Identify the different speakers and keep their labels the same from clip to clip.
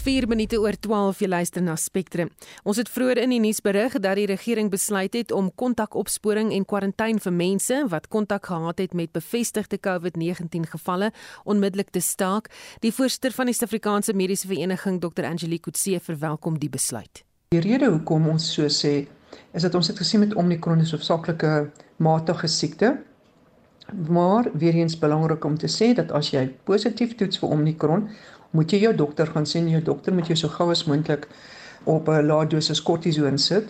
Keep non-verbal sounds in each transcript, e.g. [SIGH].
Speaker 1: 4 minute oor 12 jy luister na Spectrum. Ons het vroeër in die nuus berig dat die regering besluit het om kontakopsporing en kwarantyne vir mense wat kontak gehad het met bevestigde COVID-19 gevalle onmiddellik te staak. Die voorsitter van die Suid-Afrikaanse Mediese Vereniging, Dr. Angelique Kutse, verwelkom die besluit.
Speaker 2: Die rede hoekom ons so sê, is dat ons het gesien met Omicron is hoofsaaklike matige siekte. Maar weer eens belangrik om te sê dat as jy positief toets vir Omicron, moet jy jou dokter gaan sien. Jou dokter moet jou so gou as moontlik op 'n lae dosis kortison sit.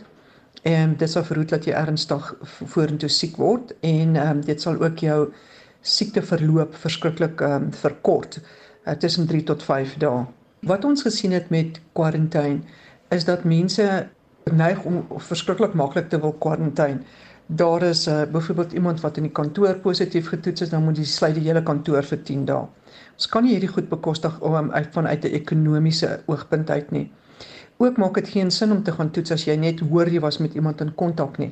Speaker 2: En dit sal verhoed dat jy ernstig vorentoe siek word en ehm um, dit sal ook jou siekteverloop verskriklik ehm um, verkort uh, tussen 3 tot 5 dae. Wat ons gesien het met kwarantyne is dat mense neig om verskriklik maklik te wil kwarantyne. Daar is uh, byvoorbeeld iemand wat in die kantoor positief getoets is, dan moet jy sluit die hele kantoor vir 10 dae. Ons kan nie hierdie goed bekostig om uit vanuit 'n ekonomiese oogpunt uit nie. Ook maak dit geen sin om te gaan toets as jy net hoor jy was met iemand in kontak nie.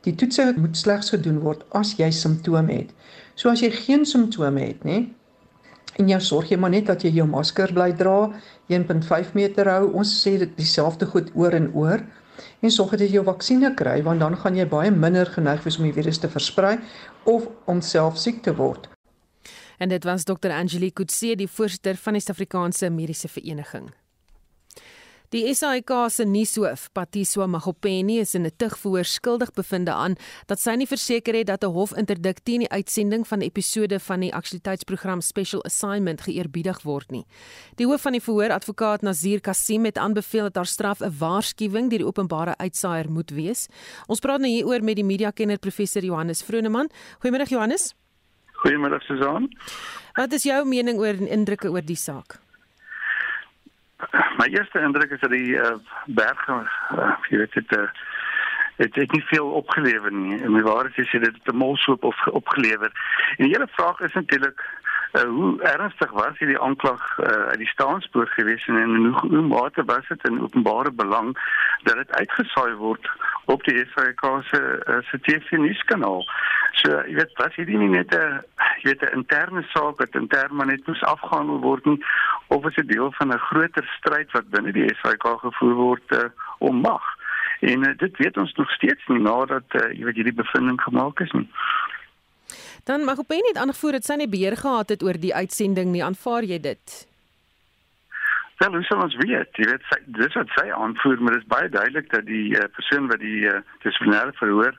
Speaker 2: Die toetse moet slegs gedoen word as jy simptome het. So as jy geen simptome het nie en jy sorg jy maar net dat jy jou masker bly dra, 1.5 meter hou. Ons sê dit dieselfde goed oor en oor en sorg dat jy jou vaksines kry want dan gaan jy baie minder geneig wees om die virus te versprei of om self siek te word
Speaker 1: en dit was Dr Angelique Kutse, die voorsitter van die Suid-Afrikaanse Mediese Vereniging. Die SAIK se nuushoof, Patiswa Magopeni, is in 'n tugverhoor skuldig bevind aan dat sy nie verseker het dat 'n hofinterdik teen die uitsending van episode van die aktualiteitsprogram Special Assignment geëerbiedig word nie. Die hoof van die verhoor, advokaat Nazir Kasim, het aanbeveel dat haar straf 'n waarskuwing deur die openbare uitsaaier moet wees. Ons praat nou hieroor met die mediakenner professor Johannes Vroneman. Goeiemôre Johannes.
Speaker 3: Goeiemiddag Susan.
Speaker 1: Wat is jou mening oor indrukke oor die saak?
Speaker 3: My eerste indruk is dat die uh, berg uh, jy weet dit uh, het het nie veel opgelewer nie. En my waarheid is jy dit het 'n molsoop op, opgelewer. En die hele vraag is natuurlik uh, hoe ernstig was hierdie aanklag uh, uit die staanspoor gewees en in hoe, hoe mate was dit in openbare belang dat dit uitgesaai word op die SAK se uh, se TV nuuskanaal. So jy weet was hierdie nie net 'n jy weet 'n interne saak wat intern maar net moes afgehandel word nie of is dit deel van 'n groter stryd wat binne die SAK gevoer word uh, om mag. En uh, dit weet ons nog steeds nie nadat uh, jy weet hierdie bevinding gemaak is nie.
Speaker 1: Dan mag op net aangevoer dat sy nie beheer gehad het oor die uitsending nie. Aanvaar jy dit?
Speaker 3: Wel, hoe sal ons weet? Jy weet sy dis wat sy aanvoer, maar dit is baie duidelik dat die uh, persoon wat die uh, dissiplinêre verhoor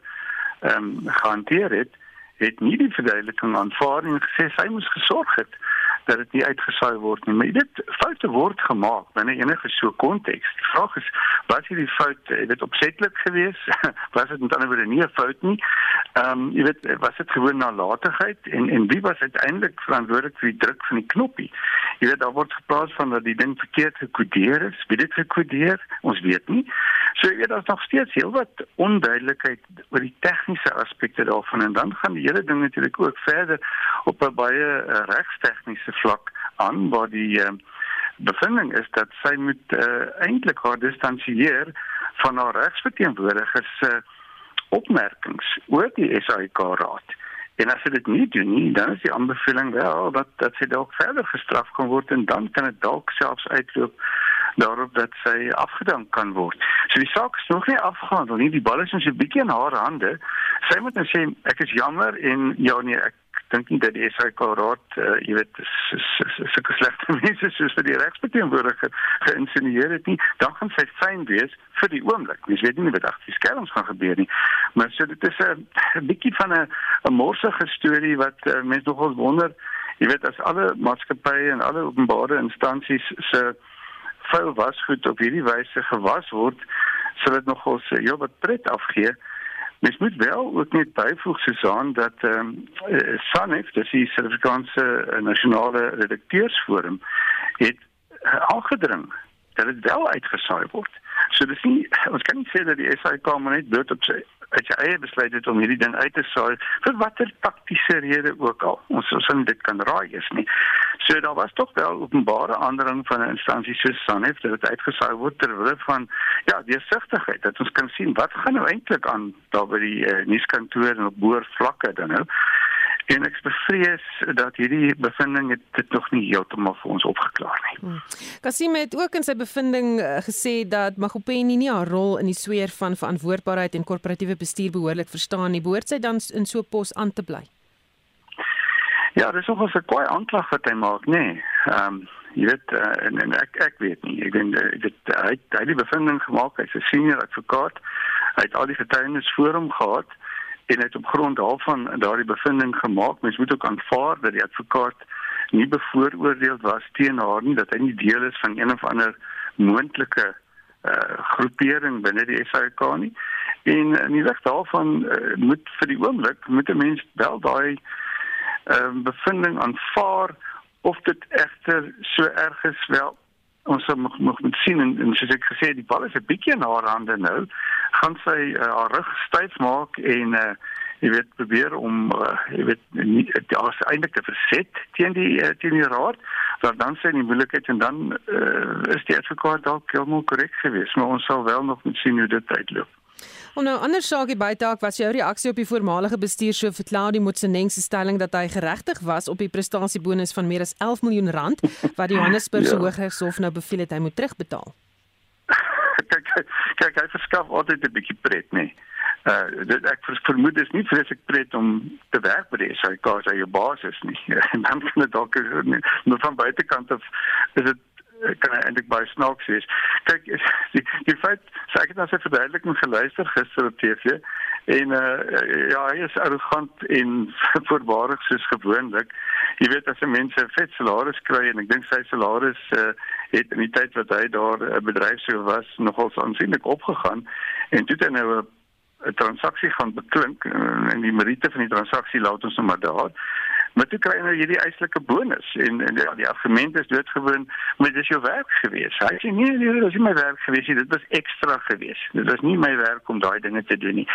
Speaker 3: ehm um, gehanteer het, het nie die verduideliking aanvaar en gesê sy moes gesorg het dat dit nie uitgesaai word nie. Maar dit foute word gemaak binne enige so konteks. Die vraag is, was hierdie fout, dit opsetlik gewees? [LAUGHS] was dit met ander woorde nie 'n fout nie? Ehm um, jy weet, was dit gewoon nalatigheid en en wie was uiteindelik verantwoordelik vir die druk van die knoppie? Jy weet, daar word gepraat van dat die ding verkeerd gekodeer is. Wie dit gekodeer? Ons weet nie. So jy weet, daar's nog steeds heelwat onduidelikheid oor die tegniese aspekte daarvan en dan gaan die hele ding natuurlik ook verder op 'n baie uh, regstegniese vlak aan waar die uh, bevinding is dat sy moet uh, eintlik haar distansieer van haar regsverteenwoordigers se uh, opmerkings oor die SAIK raad. En as dit nie doen nie, dan is die aanbeveling wel dat dat sy dalk verder gestraf kan word en dan kan dit dalk selfs uitloop daarop dat sy afgedank kan word. So die saak is nog nie afgehandel nie. Die bal is so 'n bietjie in haar hande. Sy moet nou sê ek is jammer en ja nee, ek dink nie dat die SAK raad uh, jy weet sulke slegte [LAUGHS] mense soos vir die regsbeteenwoordiger geïnsinueer het nie. Dan gaan sy fyn wees vir die oomblik. Mens weet nie wat agter die skerms gaan gebeur nie. Maar so dit is 'n bietjie van 'n 'n morsige storie wat uh, mense nogal wonder jy weet as alle maatskappye en alle openbare instansies se vuil wasgoed op hierdie wyse gewas word sal dit nogal se heel wat pret afgee Mens moet wel ook net byvoeg Susan dat ehm um, SANEF, dis die Suid-Afrikaanse eh, Nasionale Redakteursforum, het uh, aangedring dat dit wel uitgesaai word. So dis nie ons kan nie sê dat die SAIK maar net bloot op sy uit sy eie besluit het om hierdie ding uit te saai vir watter taktiese rede ook al. Ons ons sien dit kan raai is nie. So daar was tog wel openbare aandring van 'n instansie soos SANEF dat dit uitgesaai word ter wille van ja, deursigtigheid dat ons kan sien wat gaan nou eintlik aan daar by die uh, nuuskantoor en op boer vlakke dan nou. En ek bevrees dat hierdie bevinding het dit nog nie heeltemal vir ons opgeklaar nie. Hmm.
Speaker 1: Kasim het ook in sy bevinding uh, gesê dat Magopeni nie haar rol in die sweer van verantwoordbaarheid en korporatiewe bestuur behoorlik verstaan nie. Behoort sy dan in so 'n pos aan te bly?
Speaker 3: Ja, dis ook 'n kwai aanklag wat hy maak, nê. Nee. Ehm um, jy weet uh, en, en ek ek weet nie. Ek weet uh, dit hy het hy die bevinding gemaak. Hy's 'n senior advokaat. Hy het al die getuienis voor hom gehad en het op grond daarvan daardie bevinding gemaak. Mens moet ook aanvaar dat die advokaat nie bevooroordeel was teen haar nie, dat hy nie deel is van een of ander moontlike uh groepering binne die SAK nie. En in die lig daarvan uh, moet vir die oomblik moet 'n mens wel daai uh, bevinding aanvaar of dit egter so erg is wel ons moet moet sien en, en soos ek gesê het die bal is 'n bietjie in haar hande nou gaan sy uh, haar rug styf maak en uh, jy weet probeer om uh, jy weet nie daar's eintlik te verset teen die uh, teen die raad maar dan sien die moeilikheid en dan uh, is die advokaat dalk heeltemal korrek geweest maar ons sal wel nog moet sien hoe dit uitloop
Speaker 1: En nou ander saakie buiteak was jou reaksie op die voormalige bestuurshoof Claudie Motseneng se stelling dat hy geregtig was op die prestasiebonus van meer as 11 miljoen rand wat die [LAUGHS] Johannesburgse ja. Hooggeregshof nou beveel het hy moet terugbetaal.
Speaker 3: Kyk [LAUGHS] kyk hy verskaf altyd 'n bietjie pret nê. Nee. Uh dit ek vermoed dis nie vreeslik pret om te werk by die SAK as hy jou baas is nie. [LAUGHS] En dan kan dit dalk net van buitekant af is dit kan eintlik baie snaaks wees. Kyk, [LAUGHS] die die feit sê ek het na sy verduideliking geluister gister op TV en uh ja, hy is arrogant en voorbarig soos gewoonlik. Jy weet as 'n mens 'n vet salaris kry en ek dink sy salaris uh het in die tyd wat hy daar 'n uh, bedryf so was nogal aansienlik opgegaan. En toe het hy nou 'n 'n transaksie gaan beklink en die meriete van die transaksie laat ons nou maar daar Maar toe kry jy nou hierdie eislike bonus en en ja, die argument is doodgewoon, maar dit is jou werk gewees. Hy sê nee, nee, dit is nie my werk gewees nie, dit was ekstra gewees. Dit was nie my werk om daai dinge te doen nie.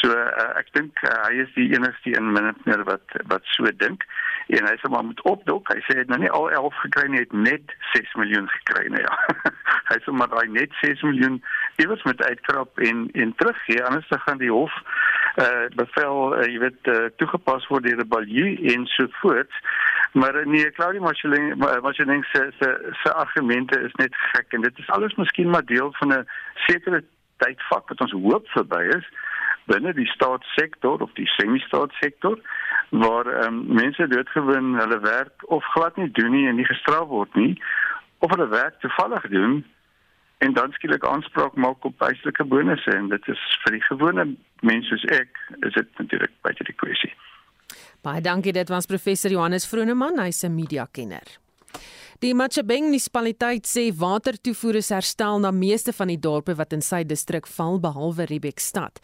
Speaker 3: So uh, ek dink uh, hy is die enigste een miniter wat wat so dink en hy sê maar moet opdok. Hy sê hy het nou nie al 11 gekry nie, hy het net 6 miljoen gekry nou ja. [LAUGHS] hy sê maar daai net 6 miljoen iewers met uitkrap en en teruggee anders dan gaan die hof uh bevel uh, jy weet uh, toegepas word deur die balju en so voort. Maar uh, nee Claudia Marceling Marceling se se se argumente is net gek en dit is alles miskien maar deel van 'n sekere tydvak wat ons hoop verby is binne die staatssektor of die semi-staatssektor waar um, mense doodgewoon hulle werk of glad nie doen nie en nie gestraf word nie of hulle werk toevallig doen en dan skielik aanspraak maak op huislike bonusse en dit is vir die gewone mense soos ek is dit natuurlik baie die kwessie.
Speaker 1: Baie dankie dit was professor Johannes Vroneman, hy's 'n media kenner. Die Machabeng munisipaliteit sê watertoevoer is herstel na meeste van die dorpe wat in sy distrik val behalwe Riebekstad.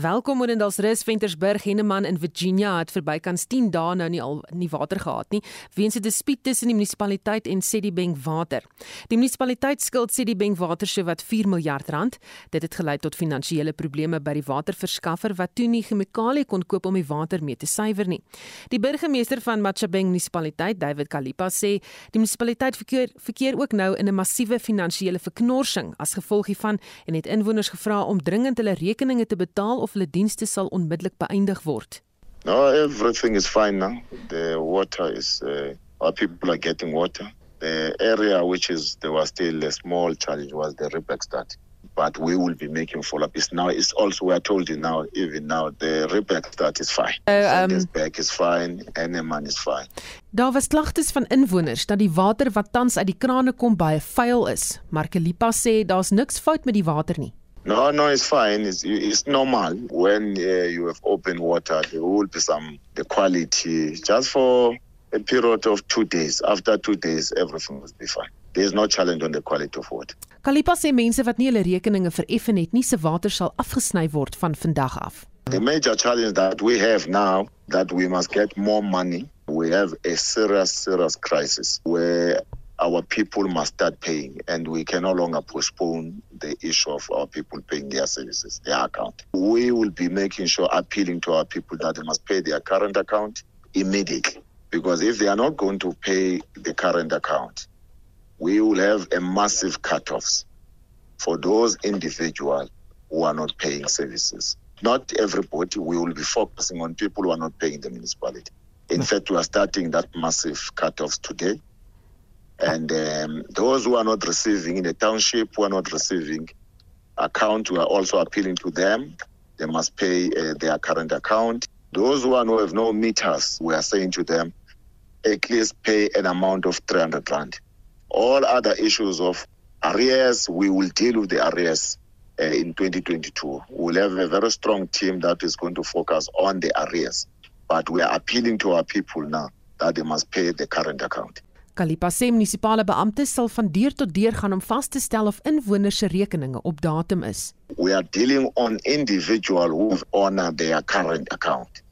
Speaker 1: Welkom Odendalsrus, Ventersburg, Henneman in Virginia het verbykans 10 dae nou nie al nie water gehad nie weens 'n dispuut tussen die munisipaliteit en Sedibeng Water. Die munisipaliteit skuld Sedibeng Water so wat 4 miljard rand. Dit het gelei tot finansiële probleme by die waterverskaffer wat toe nie chemikalie kon koop om die water mee te suiwer nie. Die burgemeester van Machabeng munisipaliteit, David Kalipa, sê die munisipaliteit munisipaliteit verkeer verkeer ook nou in 'n massiewe finansiële verknorsing as gevolg hiervan en het inwoners gevra om dringend hulle rekeninge te betaal of hulle dienste sal onmiddellik beëindig word.
Speaker 4: No, everything is fine now. The water is uh, our people are getting water. The area which is there was still a small challenge was the Ribex start. But we will be making follow-up. It's now, it's also, we are told you now, even now, the repack start is fine. Uh, um, back is fine, NMN is fine.
Speaker 1: Daar was klagtes van inwoners dat die water wat tans uit die krane kom baie vuil is. Markelipa sê daar's niks fout met die water nie.
Speaker 4: No, no, it's fine. It's, it's normal. When uh, you have open water, there will be some the quality just for a period of two days. After two days, everything will be fine. There's no challenge on the quality of water.
Speaker 1: Kalipa sê mense wat nie hulle rekeninge vereffen het nie, se water sal afgesny word van vandag af.
Speaker 4: The major challenge that we have now that we must get more money. We have a serious serious crisis where our people must start paying and we can no longer postpone the issue of our people paying their services, their account. We will be making sure appealing to our people that they must pay their current account immediately because if they are not going to pay the current account we will have a massive cut-offs for those individuals who are not paying services. Not everybody, we will be focusing on people who are not paying the municipality. In fact, we are starting that massive cut-offs today. And um, those who are not receiving in the township, who are not receiving account, we are also appealing to them. They must pay uh, their current account. Those who, are, who have no meters, we are saying to them, at least pay an amount of 300 rand. All other issues of arrears, we will deal with the arrears uh, in 2022. We'll have a very strong team that is going to focus on the arrears. But we are appealing to our people now that they must pay the current account.
Speaker 1: Kalipa sê munisipale beamptes sal van deur tot deur gaan om vas te stel of inwoners se rekeninge op datum is.
Speaker 4: We are dealing on individual who honor their current account.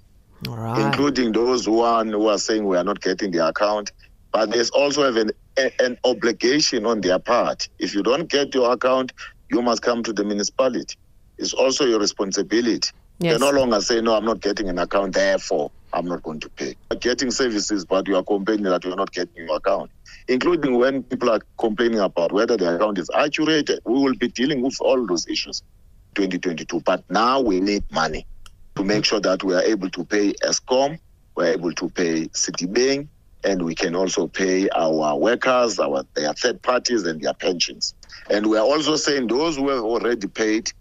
Speaker 1: Alright.
Speaker 4: including those who are, who are saying we are not getting the account. But there's also have an, a, an obligation on their part. If you don't get your account, you must come to the municipality. It's also your responsibility.
Speaker 1: Yes.
Speaker 4: They no longer say, no, I'm not getting an account, therefore I'm not going to pay. Getting services, but you are complaining that you're not getting your account. Including when people are complaining about whether the account is accurate, we will be dealing with all those issues 2022. But now we need money to make sure that we are able to pay ESCOM, we're able to pay Citibank, and we can also pay our workers, our their third parties, and their pensions. And we are also saying those who have already paid,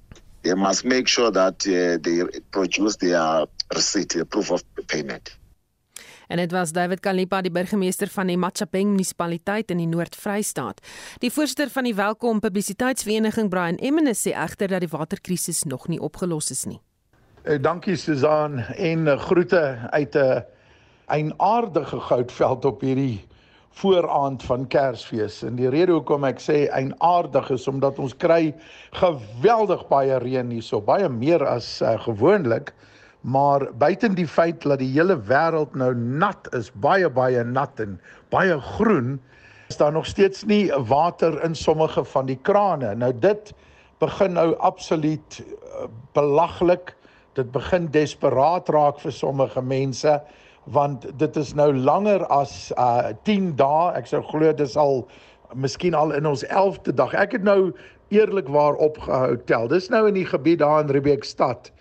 Speaker 4: they must make sure that uh, they produce their receipt, the proof of payment.
Speaker 1: En dit was David Kalipa, die burgemeester van die Machapeng munisipaliteit in die Noord-Vrystaat. Die voorsitter van die Welkom Publisiteitsvereniging, Brian Emmenis, sê egter dat die waterkrisis nog nie opgelos is nie.
Speaker 5: Uh, dankie Susan en uh, groete uit 'n uh, eienaardige goudveld op hierdie vooraand van Kersfees. En die rede hoekom ek sê eienaardig is omdat ons kry geweldig baie reën hierso, baie meer as uh, gewoonlik. Maar buiten die feit dat die hele wêreld nou nat is, baie baie nat en baie groen, is daar nog steeds nie water in sommige van die krane. Nou dit begin nou absoluut uh, belaglik dit begin desperaat raak vir sommige mense want dit is nou langer as uh 10 dae. Ek sou glo dis al miskien al in ons 11de dag. Ek het nou eerlikwaar opgehou tel. Dis nou in die gebied daar in Riebeekstad.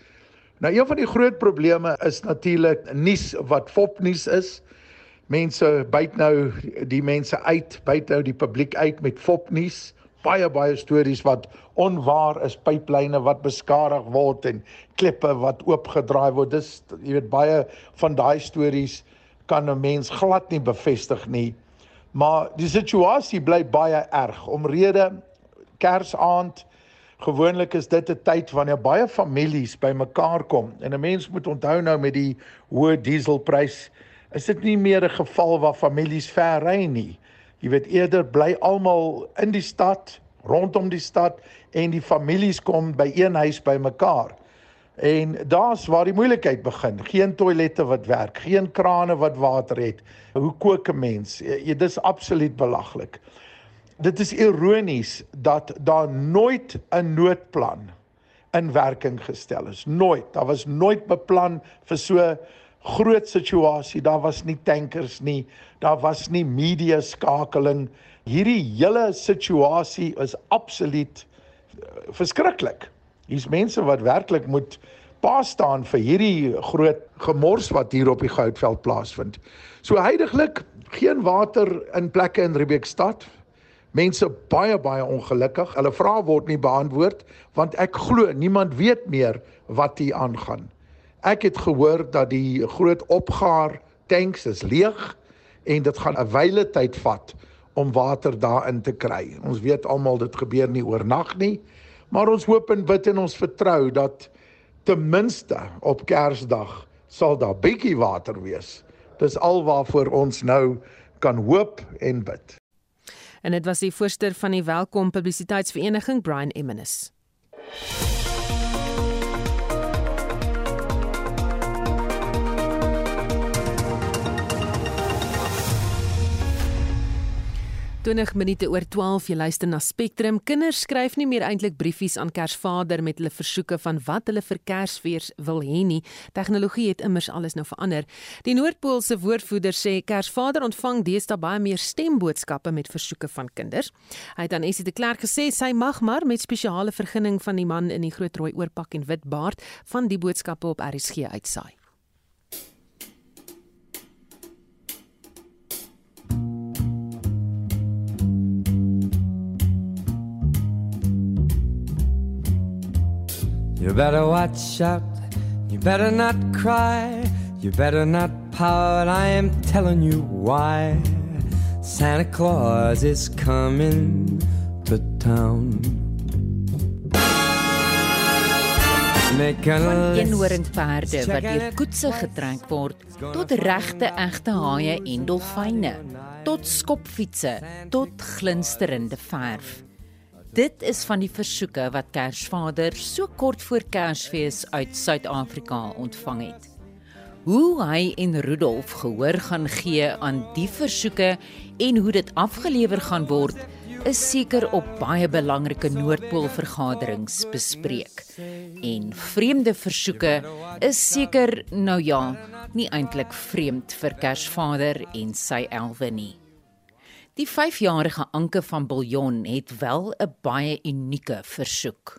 Speaker 5: Nou een van die groot probleme is natuurlik nuus wat fopnuus is. Mense byt nou die mense uit byt nou die publiek uit met fopnuus baie baie stories wat onwaar is, pyplyne wat beskadig word en klippe wat oopgedraai word. Dis jy weet baie van daai stories kan 'n mens glad nie bevestig nie. Maar die situasie bly baie erg omrede Kersaand Gewoonlik is dit 'n tyd wanneer baie families bymekaar kom en 'n mens moet onthou nou met die hoë dieselprys is dit nie meer 'n geval waar families ver ry nie. Jy weet eerder bly almal in die stad, rondom die stad en die families kom by een huis bymekaar. En daar's waar die moeilikheid begin. Geen toilette wat werk, geen krane wat water het. Hoe kook 'n mens? Jy dis absoluut belaglik. Dit is ironies dat daar nooit 'n noodplan in werking gestel is. Nooit. Daar was nooit beplan vir so groot situasie. Daar was nie tankers nie. Daar was nie media skakeling. Hierdie hele situasie is absoluut uh, verskriklik. Hier's mense wat werklik moet pa staan vir hierdie groot gemors wat hier op die Goudveld plaasvind. So heidaglik geen water in plekke in Riebeekstad. Mense baie baie ongelukkig. Hulle vrae word nie beantwoord want ek glo niemand weet meer wat hier aangaan. Ek het gehoor dat die groot opgaar tanks is leeg en dit gaan 'n wyle tyd vat om water daarin te kry. Ons weet almal dit gebeur nie oornag nie, maar ons hoop en bid en ons vertrou dat ten minste op Kersdag sal daar bietjie water wees. Dis alwaarvoor ons nou kan hoop en bid.
Speaker 1: En dit was die voorsteur van die Welkom Publisiteitsvereniging Brian Emmenis. Toenig minute oor 12 jy luister na Spectrum. Kinders skryf nie meer eintlik briefies aan Kersvader met hulle versoeke van wat hulle vir Kersfees wil hê nie. Tegnologie het immers alles nou verander. Die Noordpoolse woordvoerder sê Kersvader ontvang deesdae baie meer stemboodskappe met versoeke van kinders. Hy het aan Essie de Klerk gesê sy mag maar met spesiale vergunning van die man in die groot rooi oorpak en wit baard van die boodskappe op RSG uitsaai.
Speaker 6: You better watch out. You better not cry. You better not pout. I am telling you why. Santa Claus is coming to town.
Speaker 7: Van eenhoornd perde wat deur koetse getrek word tot regte egte haie en dolfyne, tot skopfietsse, tot glinsterende verf. Dit is van die versoeke wat Kersvader so kort voor Kersfees uit Suid-Afrika ontvang het. Hoe hy en Rudolf gehoor gaan gee aan die versoeke en hoe dit afgelewer gaan word, is seker op baie belangrike Noordpool vergaderings bespreek. En vreemde versoeke is seker nou ja, nie eintlik vreemd vir Kersvader en sy elwe nie. Die 5-jarige Anke van Biljon het wel 'n baie unieke versoek.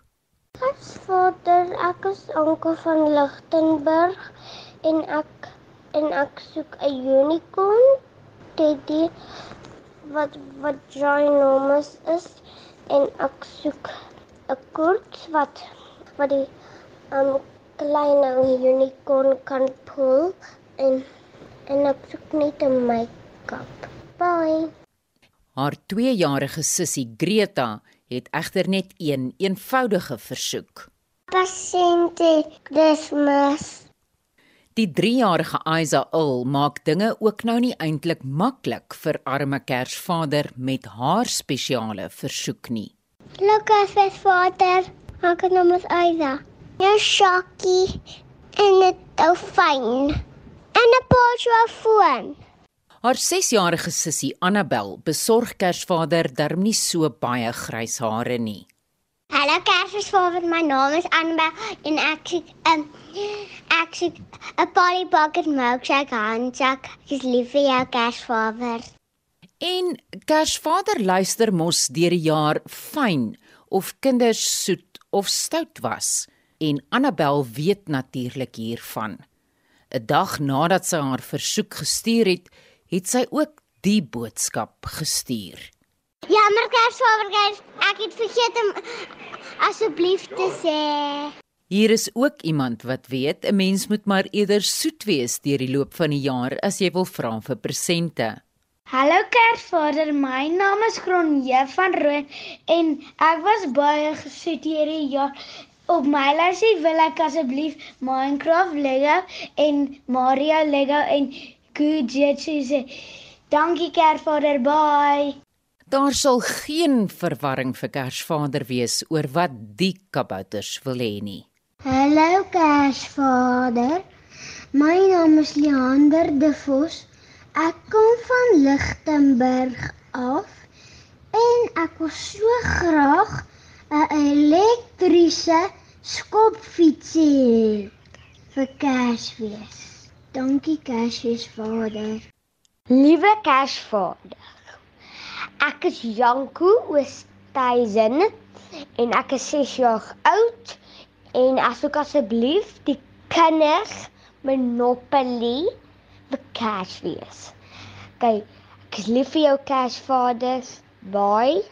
Speaker 8: Kersvader, ek is Anke van Lichtenburg en ek en ek soek 'n unicorn teddy wat wat ginormous is en ek soek 'n koord wat wat die um klein unicorn kan pull en en ek soek net 'n make-up. Bye.
Speaker 7: Haar 2-jarige sussie Greta het egter net een eenvoudige versoek.
Speaker 8: Pasente Kersfees.
Speaker 7: Die 3-jarige Isa Ul maak dinge ook nou nie eintlik maklik vir arme Kersvader met haar spesiale versoek nie.
Speaker 8: Lukas se vader, ek noem is Isa. Ja, Shaki en 'n dolfyn en 'n portfoon.
Speaker 7: Haar 6-jarige sussie Annabel besorg Kersvader darm nie so baie grys hare nie.
Speaker 8: Hallo Kersvader, my naam is Annabel en ek sê 'n um, Ek sê 'n Polly Pocket milkshake handsak. Ek is lief vir jou Kersvader.
Speaker 7: En Kersvader luister mos deur die jaar fyn of kinders soet of stout was en Annabel weet natuurlik hiervan. 'n Dag nadat sy haar versoek gestuur het, het sy ook die boodskap gestuur.
Speaker 8: Jammer Kersvader, ek het vergeet om asseblief te sê
Speaker 7: Hier is ook iemand wat weet 'n mens moet maar eerder soet wees deur die loop van die jaar as jy wil vra vir presente.
Speaker 9: Hallo Kersvader, my naam is Gronje van Rooi en ek was baie gesoet hierdie jaar. Op my lysie wil ek asseblief Minecraft Lego en Mario Lego en Gujitsu sê. Dankie Kersvader, bye.
Speaker 7: Daar sal geen verwarring vir Kersvader wees oor wat die kabouters wil hê nie.
Speaker 8: Hallo Kersvader. My naam is Leander De Vos. Ek kom van Lichtenburg af en ek wil so graag 'n elektriese skopfiets hê vir Kersfees. Dankie Kersfees Vader.
Speaker 9: Liewe Kersvader. Ek is Janko Oosthuizen en ek is 6 jaar oud en asook asseblief die kinders Monopoly vir Kersfees. Kyk, ek is lief vir jou Kersvader. Bye.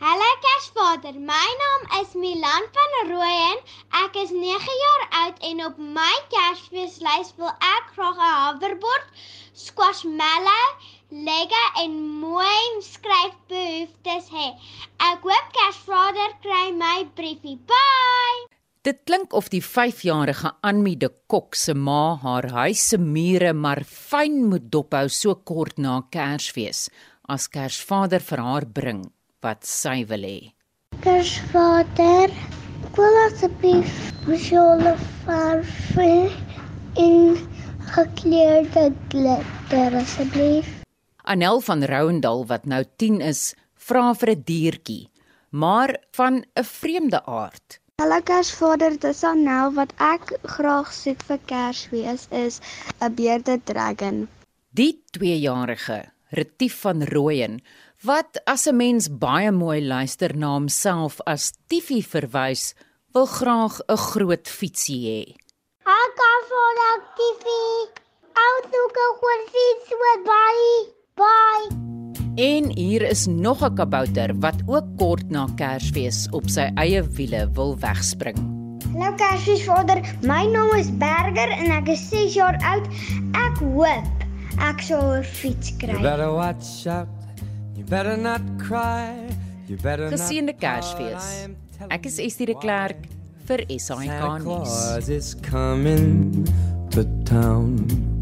Speaker 8: Hallo Kersvader, my naam is Milan van Rooyen. Ek is 9 jaar oud en op my Kersfeeslys wil ek graag 'n hoverboard, squashmallow, Lego en mooi skryfbehoeftes hê. Ek hoop Kersvader kry my briefie. Bye.
Speaker 7: Dit klink of die 5-jarige Anmi de Kok se ma haar huis se mure maar fyn moet dophou so kort na Kersfees as Kersvader vir haar bring wat sy wil hê.
Speaker 8: Kersvader, wil asseblief visuele verf in gekleurde glitter asseblief.
Speaker 7: Anel van Rouendal wat nou 10 is, vra vir 'n diertjie, maar van 'n vreemde aard.
Speaker 10: Hallo Kersvader, dis Anel wat ek graag soek vir Kersfees is 'n beerde dragon.
Speaker 7: Die 2-jarige Retief van Rooyen wat as 'n mens baie mooi luister na homself as Tiffie verwys, wil graag 'n groot fietsie hê.
Speaker 8: Ek kan vir Tiffie. Ou toe gou 'n fiets met baie. Bye.
Speaker 7: En hier is nog 'n kabouter wat ook kort na Kersfees op sy eie wiele wil wegspring.
Speaker 9: Hallo Kersfeesvader, my naam is Berger en ek is 6 jaar oud. Ek hoop ek sal 'n fiets kry.
Speaker 6: You better watch out. You better not cry. You better not.
Speaker 7: Geseënde Kersfees. Ek is Estie de Klerk vir SAK
Speaker 6: Santa
Speaker 7: nuus.
Speaker 6: Claus is coming to town.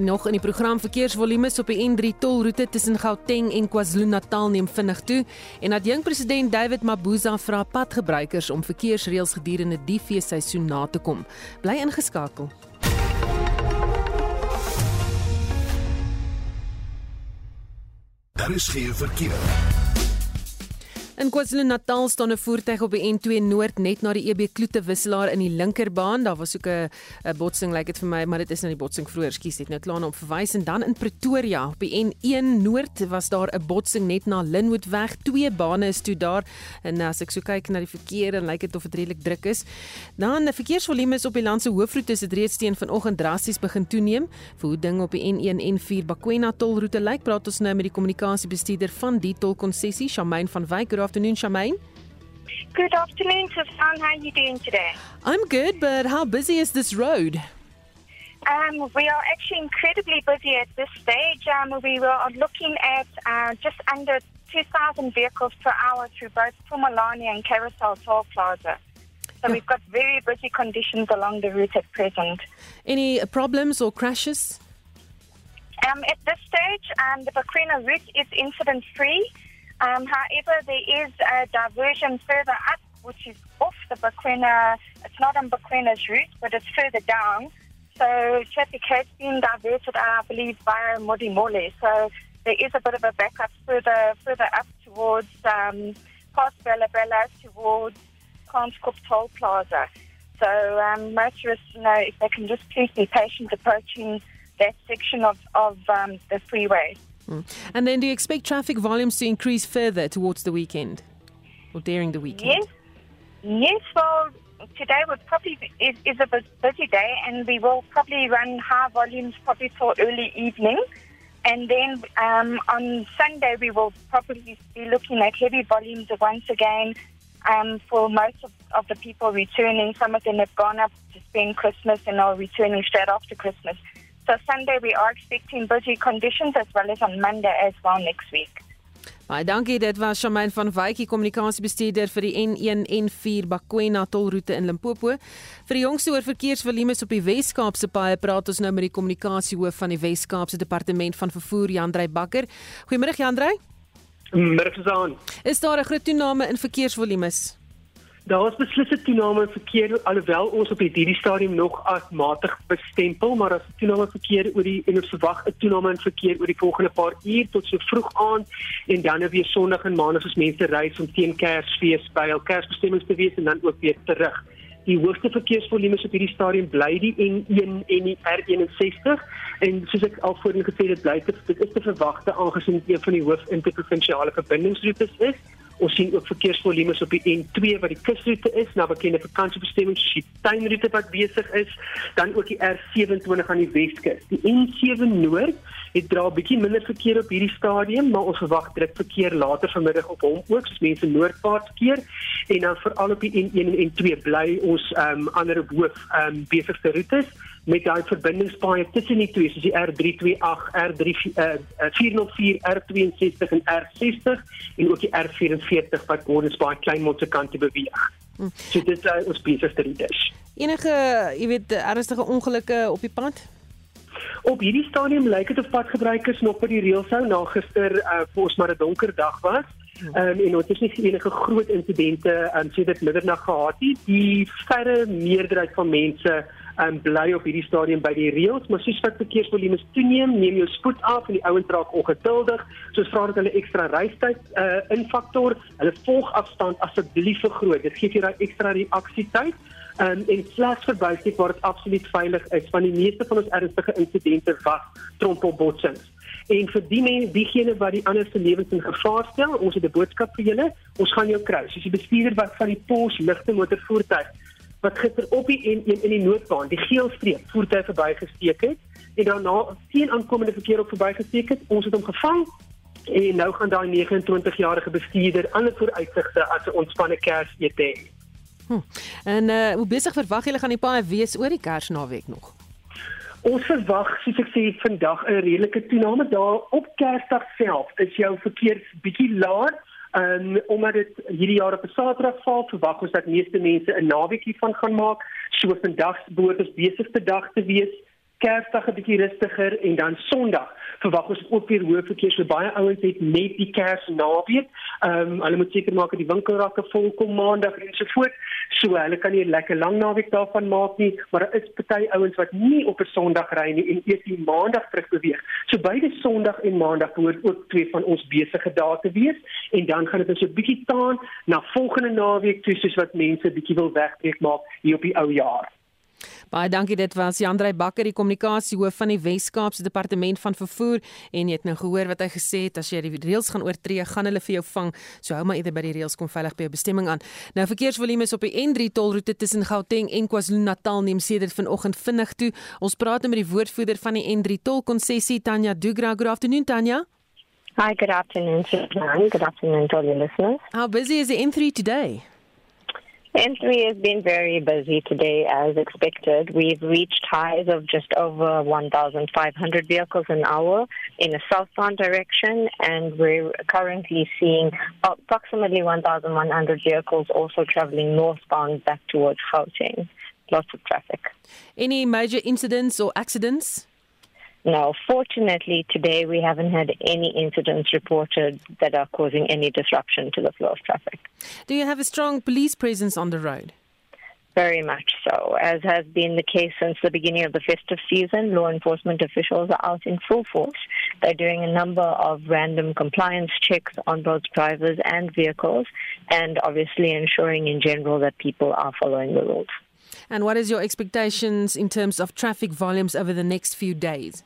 Speaker 1: Nog in die program verkeersvolumes op die N3 tolroete tussen Gauteng en KwaZulu-Natal neem vinnig toe en dat jong president David Mabuza vra padgebruikers om verkeersreëls gedurende die feesseisoen na te kom. Bly ingeskakel.
Speaker 11: Daar is geen verkeer.
Speaker 1: In KwaZulu-Natal staan 'n voertuig op die N2 Noord net na die EB Kloete wisselaar in die linkerbaan. Daar was ook 'n botsing lyk like dit vir my, maar dit is nou die botsing vroeër, skus, het nou klaar om verwys en dan in Pretoria op die N1 Noord was daar 'n botsing net na Linwoodweg. Twee bane is toe daar en as ek so kyk na die verkeer en lyk dit of dit redelik druk is. Dan 'n verkeersvolume is op die land se hoofroete is dit reeds teen vanoggend drasties begin toeneem. Vir hoe dinge op die N1 en 4 Bakwena tolroete lyk, praat ons nou met die kommunikasiebestuurder van die tolkonsessie, Shamaine van Wyk. Good afternoon, Shamaine.
Speaker 12: Good afternoon, Safan. How are you doing today?
Speaker 1: I'm good, but how busy is this road?
Speaker 12: Um, we are actually incredibly busy at this stage. Um, we are looking at uh, just under 2,000 vehicles per hour through both Pumalani and Carousel Toll Plaza. So we've got very busy conditions along the route at present.
Speaker 1: Any problems or crashes?
Speaker 12: Um, at this stage, um, the Bakwena route is incident free. Um, however, there is a diversion further up, which is off the Bakwena. It's not on Bakwena's route, but it's further down. So traffic has been diverted, I believe, via Modimole. So there is a bit of a backup further further up towards um, past Bella Bella towards Kranskop Toll Plaza. So um, motorists, you know, if they can just please be patient approaching that section of, of um, the freeway.
Speaker 1: Mm. And then do you expect traffic volumes to increase further towards the weekend or during the weekend?
Speaker 12: Yes. Yes, well, today would probably be, is, is a busy day, and we will probably run high volumes probably till early evening. And then um, on Sunday, we will probably be looking at heavy volumes once again um, for most of, of the people returning. Some of them have gone up to spend Christmas and are returning straight after Christmas. So Sunday, we are expecting busy conditions as well as on Monday as well next week.
Speaker 1: Baie dankie. Dit was Shamaine van Wyk, die kommunikasiebestuurder vir die N1 en 4 Bakwena tolroete in Limpopo. Vir die jongste oor verkeersvolumes op die Wes-Kaapse paaie praat ons nou met die kommunikasiehoof van die Wes-Kaapse Departement van Vervoer, Jandrey Bakker. Goeiemôre Jandrey.
Speaker 13: Middag Suzan.
Speaker 1: Is daar 'n groot toename in verkeersvolumes?
Speaker 13: Daar was beslis 'n toename in verkeer alhoewel ons op hierdie stadium nog as matig bestempel, maar as toename in verkeer oor die en ons verwag 'n toename in verkeer oor die volgende paar uur tot so vroeg aand en dan weer Sondag en Maandag as mense reis om teen Kersfees by hul Kersbestemmings te wees en dan ook weer terug. Die hoogste verkeersvolumes op hierdie stadium bly die N1 en die R61 en soos ek al voorheen gesê het, bly dit dit is te verwagte aangesien dit een van die hoof interprovinsiale verbindingsroetes is. Ons sien ook verkeersvolumes op die N2 wat die kusroete is, na bekende vakansiebestemmings, soos die tuinroete wat besig is, dan ook die R27 aan die Weskus. Die N7 Noord het dra 'n bietjie minder verkeer op hierdie stadium, maar ons verwag druk verkeer later vanmiddag op hom ook, soos mense noordwaarts keer en dan veral op die N1 en N2 bly ons ehm um, ander hoof ehm um, besigste roetes met daai verbindingspaaie tussen die twee soos die R328, R3 uh, 404, R62 en R60 en ook die R44 wat ons baie Kleinmond se kant toe beweeg.
Speaker 1: Hmm.
Speaker 13: So dit is uh, ons besigste roetes.
Speaker 1: Enige, jy weet, ernstige ongelukke op die pad?
Speaker 13: Op hierdie stadium lyk dit of padgebruikers nog by die reëls hou na gister uh, vir ons maar 'n donker dag was. Um, en ons het nie enige groot insidente um, sedert middernag gehad nie. Die verre meerderheid van mense um, bly op hierdie stadium by die reëls, maar soos wat verkeersvolumes toeneem, neem jou spoed af en die ouens raak ongeduldig. Soos vra dat hulle ekstra reistyd uh, infaktor, hulle volgafstand asseblief vergroot. Dit gee vir jou ekstra reaksietyd. Um, en slegs verbysteek waar dit absoluut veilig is want die meeste van ons ernstige insidente was trompelbotsings. En vir die mense, diegene wat die ander se lewens in gevaar stel, ons het 'n boodskap vir julle. Ons gaan jou kry. Soos die bestuurder wat van die Pos ligte motorvoertuig wat gister op die N1 in die noordbaan, die geel streep, voertuie verbygesteek het en daarna teen aankomende verkeer op verbygesteek het. Ons het hom gevang en nou gaan daai 29-jarige bestuurder ander vooruitsigte as 'n ontspanne Kersete hê.
Speaker 1: Hm. En uh hoe besig verwag julle gaan die paai wees oor die Kersnaweek nog?
Speaker 13: Ons verwag, soos ek sê, vandag 'n redelike toename daar op Kersdag self. Is jou verkeer bietjie laer? Ehm um, omdat dit hierdie jaar op 'n Saterdag val, verwag ons dat meeste mense 'n naweekie van gaan maak. So vandag behoort ons besigste dag te wees. Kersdag 'n bietjie rustiger en dan Sondag verwag ons ook weer hoë verkeer. So baie ouens het net die Kers naweek. Ehm um, hulle moet seker maak dat die winkelrakke vol kom Maandag en so voort. So hulle kan nie 'n lekker lang naweek daarvan maak nie, maar daar is party ouens wat nie op 'n Sondag ry nie en eers die Maandag terug beweeg. So beide Sondag en Maandag behoort ook twee van ons besige dae te wees en dan gaan dit so 'n bietjie taan na volgende naweek toe soos wat mense bietjie wil wegbreek maak hier op die ou jaar.
Speaker 1: Baie dankie dit was Jandrey Bakker die kommunikasiehoof van die Wes-Kaapse Departement van Vervoer en jy het nou gehoor wat hy gesê het as jy die reëls gaan oortree gaan hulle vir jou vang so hou maar eerder by die reëls kom veilig by jou bestemming aan. Nou verkeersvolume is op die N3 tolroete tussen Gauteng en KwaZulu-Natal neem sedert vanoggend vinnig toe. Ons praat nou met die woordvoerder van die N3 tolkonssessie Tanya Dugra. Good afternoon Tanya.
Speaker 11: Hi, good afternoon. Good afternoon to all your listeners.
Speaker 1: How busy is the N3 today?
Speaker 11: N3 has been very busy today as expected. We've reached highs of just over 1,500 vehicles an hour in a southbound direction, and we're currently seeing approximately 1,100 vehicles also traveling northbound back towards Gauteng. Lots of traffic.
Speaker 1: Any major incidents or accidents?
Speaker 11: No, fortunately, today we haven't had any incidents reported that are causing any disruption to the flow of traffic.
Speaker 1: Do you have a strong police presence on the road?
Speaker 11: Very much so. As has been the case since the beginning of the festive season, law enforcement officials are out in full force. They're doing a number of random compliance checks on both drivers and vehicles, and obviously ensuring in general that people are following the rules.
Speaker 1: And what is your expectations in terms of traffic volumes over the next few days?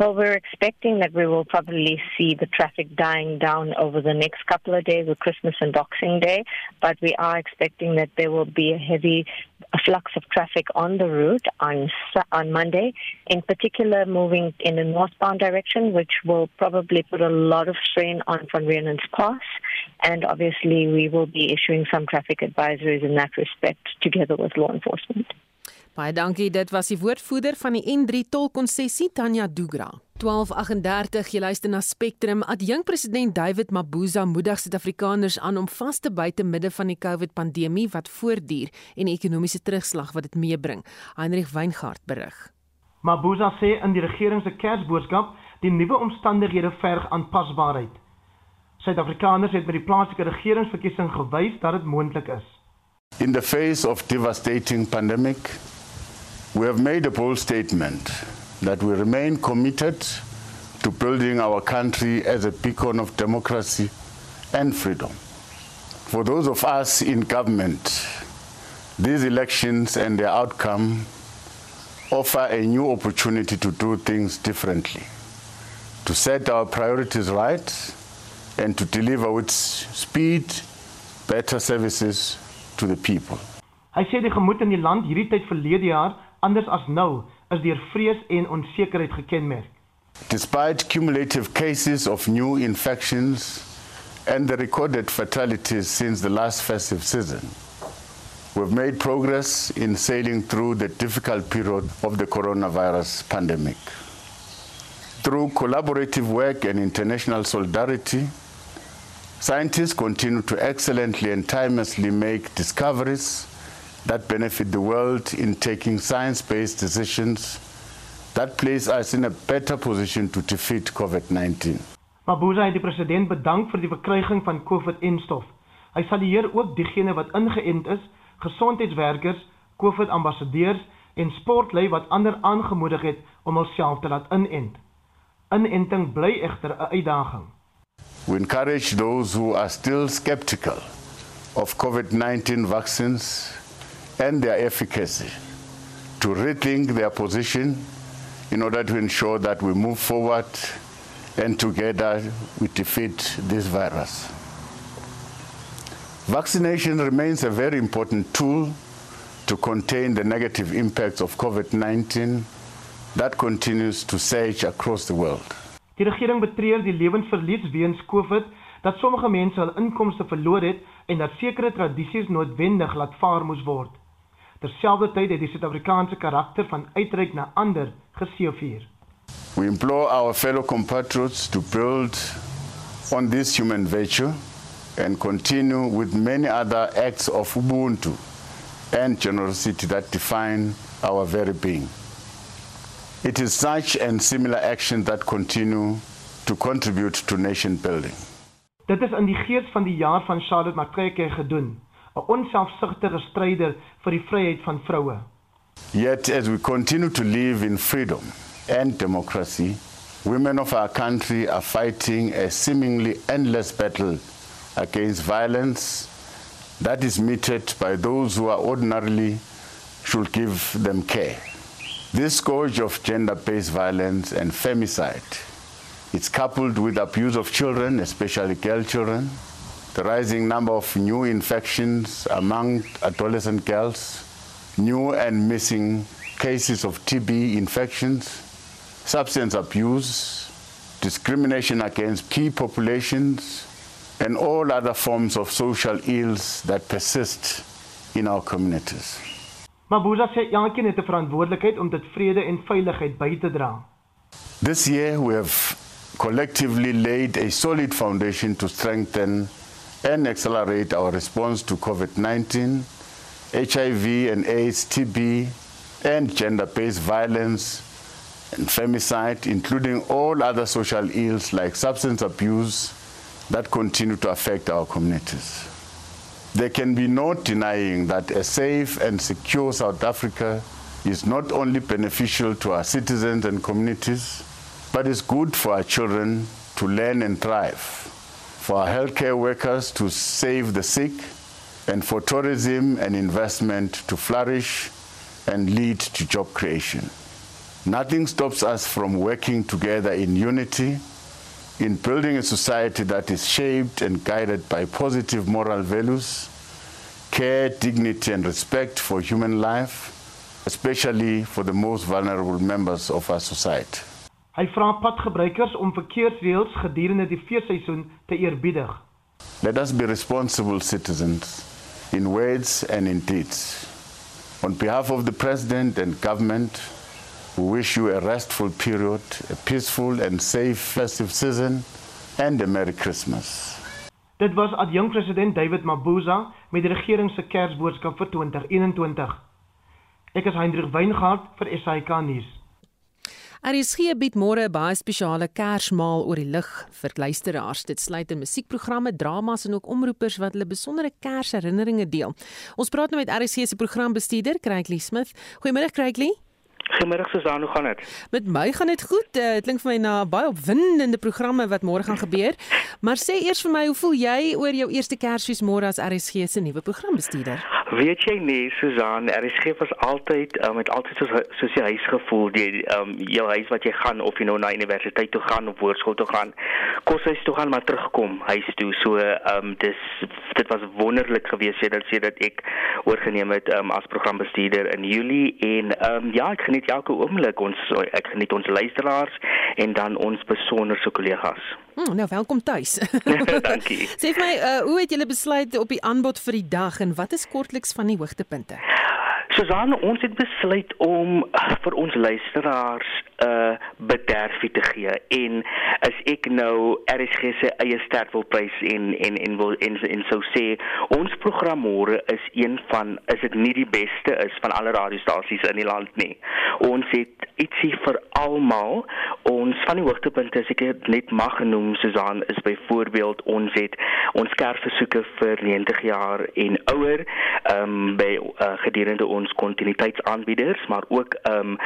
Speaker 11: Well, we're expecting that we will probably see the traffic dying down over the next couple of days with Christmas and Boxing Day, but we are expecting that there will be a heavy flux of traffic on the route on on Monday, in particular moving in a northbound direction, which will probably put a lot of strain on Van Rienen's Pass, and obviously we will be issuing some traffic advisories in that respect together with law enforcement.
Speaker 1: Baie dankie. Dit was die woordvoerder van die N3 tolkonssessie Tanya Dugra. 12:38 jy luister na Spectrum. Adjunk president David Mabuza moedig Suid-Afrikaners aan om vas te byt te midde van die COVID-pandemie wat voortduur en die ekonomiese terugslag wat dit meebring. Heinrich Weingart berig.
Speaker 14: Mabuza sê in die regering se Kersboodskap die nuwe omstandighede verg aanpasbaarheid. Suid-Afrikaners het met die plaaslike regeringsverkiesing gewys dat dit moontlik is.
Speaker 15: In the face of devastating pandemic We have made a bold statement that we remain committed to building our country as a beacon of democracy and freedom. For those of us in government, these elections and their outcome offer a new opportunity to do things differently, to set our priorities right, and to deliver with speed better services to the people.
Speaker 14: Hy sê in land anders as nou is deur vrees en onsekerheid gekenmerk.
Speaker 15: Despite cumulative cases of new infections and the recorded fatalities since the last festive season, we've made progress in sailing through the difficult period of the coronavirus pandemic. Through collaborative work and international solidarity, scientists continue to excellently and timelessly make discoveries that benefit the world in taking science-based decisions that place us in a better position to defeat COVID-19.
Speaker 14: Mabuza het die president bedank vir die verkryging van COVID-en-stof. Hy salueer ook diegene wat ingeënt is, gesondheidswerkers, COVID-ambassadeurs en sportlei wat ander aangemoedig het om hulself te laat inent. Inenting bly egter 'n uitdaging.
Speaker 15: We encourage those who are still skeptical of COVID-19 vaccines and their efficacy to rethink their position in order to ensure that we move forward and together we defeat this virus. Vaccination remains a very important tool to contain the negative impacts of COVID-19 that continues to surge across the world.
Speaker 14: Die regering betreur die lewensverlies weens COVID dat sommige mense hul inkomste verloor het en dat sekere tradisies noodwendig laat vaar moes word. Terselfdertyd het die Suid-Afrikaanse karakter van uitreik na ander geseëvier.
Speaker 15: We implore our fellow compatriots to build on this human virtue and continue with many other acts of ubuntu and generosity that define our very being. It is such and similar actions that continue to contribute to nation building.
Speaker 14: Dit is in die gees van die jaar van Charlotte Macrae gedoen, 'n onselfsugtige stryder vir die vryheid van vroue.
Speaker 15: Yet as we continue to live in freedom and democracy, women of our country are fighting a seemingly endless battle against violence that is meted by those who are ordinarily should give them care. This scourge of gender-based violence and femicide it's coupled with abuse of children, especially girl children, the rising number of new infections among adolescent girls, new and missing cases of TB infections, substance abuse, discrimination against key populations, and all other forms of social ills that persist in our communities.
Speaker 14: Mabuza sê elkeen het 'n verantwoordelikheid om dit vrede en veiligheid by te dra.
Speaker 15: This year we have collectively laid a solid foundation to strengthen and accelerate our response to COVID-19, HIV and AIDS, TB, and gender-based violence and femicide, including all other social ills like substance abuse that continue to affect our communities. There can be no denying that a safe and secure South Africa is not only beneficial to our citizens and communities, but is good for our children to learn and thrive, for our healthcare workers to save the sick, and for tourism and investment to flourish and lead to job creation. Nothing stops us from working together in unity in building a society that is shaped and guided by positive moral values, care, dignity, and respect for human life, especially for the most vulnerable members of our society.
Speaker 14: Hy vra padgebruikers om verkeersreëls gedurende die feesseisoen te eerbiedig.
Speaker 15: Let us be responsible citizens in words and in deeds. On behalf of the president and government, we wish you a restful period, a peaceful and safe festive season and a merry Christmas.
Speaker 14: Dit was adjunkt president David Mabuza met die regering se Kersboodskap vir 2021. Ek is Hendrik Weingart vir SAK nuus.
Speaker 1: RSG bied môre 'n baie spesiale Kersmaal oor die lig vir luisteraars. Dit sluit in musiekprogramme, dramas en ook omroepers wat hulle besondere Kersherinneringe deel. Ons praat nou met RSG se programbestuurder, Craigly Smith. Goeiemôre Craigly.
Speaker 16: Goeiemôre Susan, hoe gaan dit?
Speaker 1: Met my gaan dit goed. Uh, dit klink vir my na baie opwindende programme wat môre gaan gebeur. [LAUGHS] Maar sê eers vir my, hoe voel jy oor jou eerste Kersfees môre as RSG se nuwe programbestuurder?
Speaker 16: Weet jy nie, Susan, RSG was altyd um, met altyd soos soos jy huis gevoel, die um, jou huis wat jy gaan of jy nou na universiteit toe gaan of hoërskool toe gaan, kos huis toe gaan maar terugkom huis toe. So ehm um, dis dit was wonderlik geweest sê dat sê dat ek oorgeneem het um, as programbestuurder in Julie en ehm um, ja, ek geniet elke oomblik ons ek geniet ons luisteraars en dan ons besonderse kollegas.
Speaker 1: Hmm, nou welkom tuis. [LAUGHS] [LAUGHS]
Speaker 16: Dankie.
Speaker 1: Sê vir my, uh, hoe het julle besluit op die aanbod vir die dag en wat is kortliks van die hoogtepunte?
Speaker 16: Susan, ons het besluit om uh, vir ons luisteraars 'n uh, bederfie te gee en as ek nou RSG se eie sterk wil prys en en en wil en, en sou sê ons program môre is een van is dit nie die beste is van alle radiostasies in die land nie. Ons het ietsie vir almal. Ons van die hoogtepunte as ek dit net mag genoem Susan is byvoorbeeld ons het ons kerfversoeke vir 90 jaar en ouer ehm um, by uh, gedurende ons kontinuïteitsaanbieders maar ook ehm um,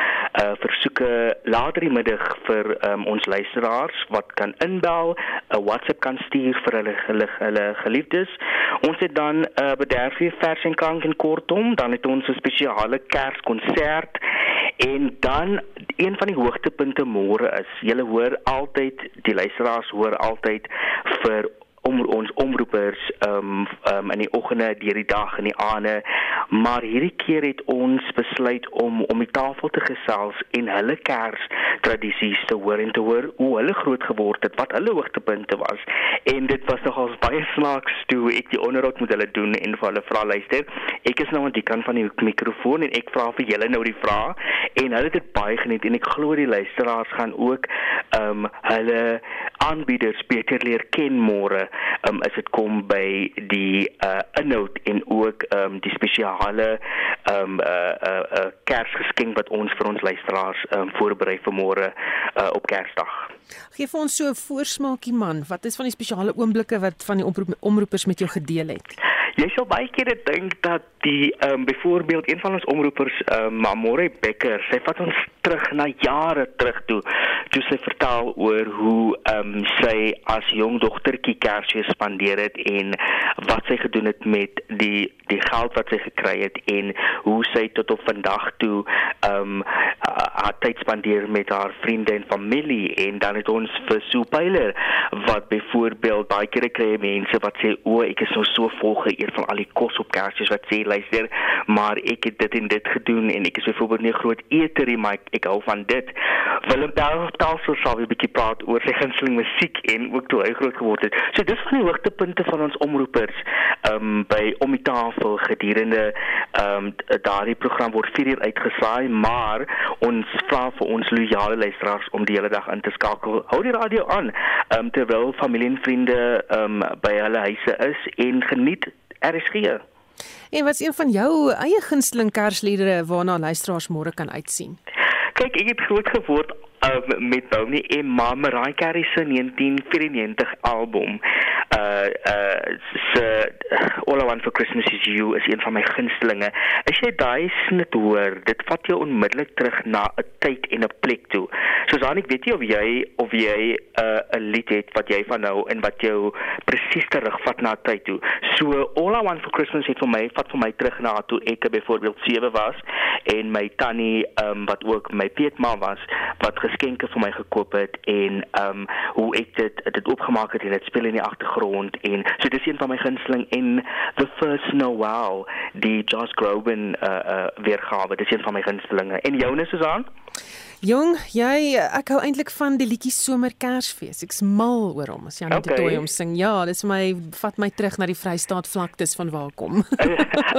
Speaker 16: uh, versoeke later die middag vir um, ons luisteraars wat kan inbel, 'n WhatsApp kan stuur vir hulle hulle, hulle geliefdes. Ons het dan 'n uh, bederfie vers en klank en kortom, dan het ons 'n spesiale Kerskonsert en dan een van die hoogtepunte môre is, julle hoor altyd, die luisteraars hoor altyd vir om ons omroepers um um in die oggende, deur die dag en die aande. Maar hierdie keer het ons besluit om om die tafel te gesels en hulle Kers tradisies te hoor en te hoor hoe hulle groot geword het, wat hulle hoogtepunte was. En dit was nogal baie snaaks toe ek die onderhoud met hulle doen en vir hulle vra luister. Ek is nou aan die kant van die mikrofoon en ek vra vir julle nou die vraag en hulle het dit baie geniet en ek glo die luisteraars gaan ook um hulle aanbieders beter leer ken môre um as dit kom by die uh inhoud en ook um die spesiale um uh uh, uh Kersgeskenk wat ons vir ons luisteraars um voorberei vir môre uh op Kersdag.
Speaker 1: Geef vir ons so 'n voorsmaakie man, wat is van die spesiale oomblikke wat van die omroep, omroepers met jou gedeel het?
Speaker 16: Jy sou baie keer dink dat die ehm um, byvoorbeeld een van ons omroepers ehm um, Mamore Becker, sy vat ons terug na jare terug toe. Toe sy vertel oor hoe ehm um, sy as jong dogtertjie Kersfees spandeer het en wat sy gedoen het met die die geld wat sy gekry het en hoe sy tot op vandag toe ehm um, haar tyd spandeer met haar vriende en familie en dan het ons vir Sue Pyler wat byvoorbeeld baie keer kry mense wat sê o ek is nou so vol geëer van al die kos op Kersfees wat sê luister maar ek het dit en dit gedoen en ek is byvoorbeeld nie groot eeterie maar ek, ek hou van dit. Willem Telsel sal weer 'n bietjie praat oor sy gunsteling musiek en ook toe hy groot geword het. So dis van die hoogtepunte van ons omroepers um, by om die tafel gedurende um, daardie program word 4 uur uitgesaai maar ons vra vir ons loyale luisteraars om die hele dag in te skakel hou die radio aan um, terwyl familie en vriende um, by hulle huise is en geniet RSG.
Speaker 1: En wat is een van jou eie gunsteling Kersliedere waarna luisteraars môre kan uitsien?
Speaker 16: Kyk, ek het groot geword um, met Bonnie en Mama Rai Carey se 1994 album uh uh se All I Want for Christmas is You is een van my gunstelinge. As jy daai snit hoor, dit vat jou onmiddellik terug na 'n tyd en 'n plek toe. Soos aan ek weet nie of jy of jy 'n uh, 'n lied het wat jy van nou en wat jou presies terugvat na 'n tyd toe. So All I Want for Christmas het vir my vat vir my terug na toe ek byvoorbeeld 7 was en my tannie um, wat ook my peetma was wat geskenke vir my gekoop het en um hoe ek dit dit opgemaak het en dit speel in die agtergrond grond en so dis een van my gunsteling en the first Noel die Josh Groban uh uh weergawe dis een van my gunstelinge. En joune Susan
Speaker 1: Jong, jy ek hou eintlik van die liedjie Somer Kersfees. Ek's mal oor hom. As jy net okay. toe hom sing. Ja, dis vir my vat my terug na die Vrystaat vlaktes van waar kom.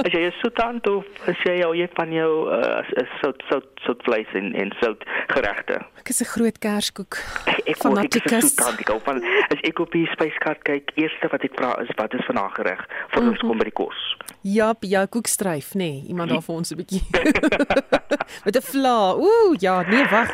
Speaker 16: as jy so tant of as jy jou jy van jou uh, is sout sout sout vleis en en sout geregte.
Speaker 1: Ek is 'n groot kerskoek.
Speaker 16: Ek van ek is so tant ek van as ek op die spyskaart kyk, eerste wat ek vra is wat is vanaand gereg voor ons mm -hmm. kom by die kos.
Speaker 1: Ja, ja, koekstryf, nê. Nee. Iemand daar [LAUGHS] vir ons 'n bietjie. [LAUGHS] Met 'n vla. Ooh, ja, nee wag.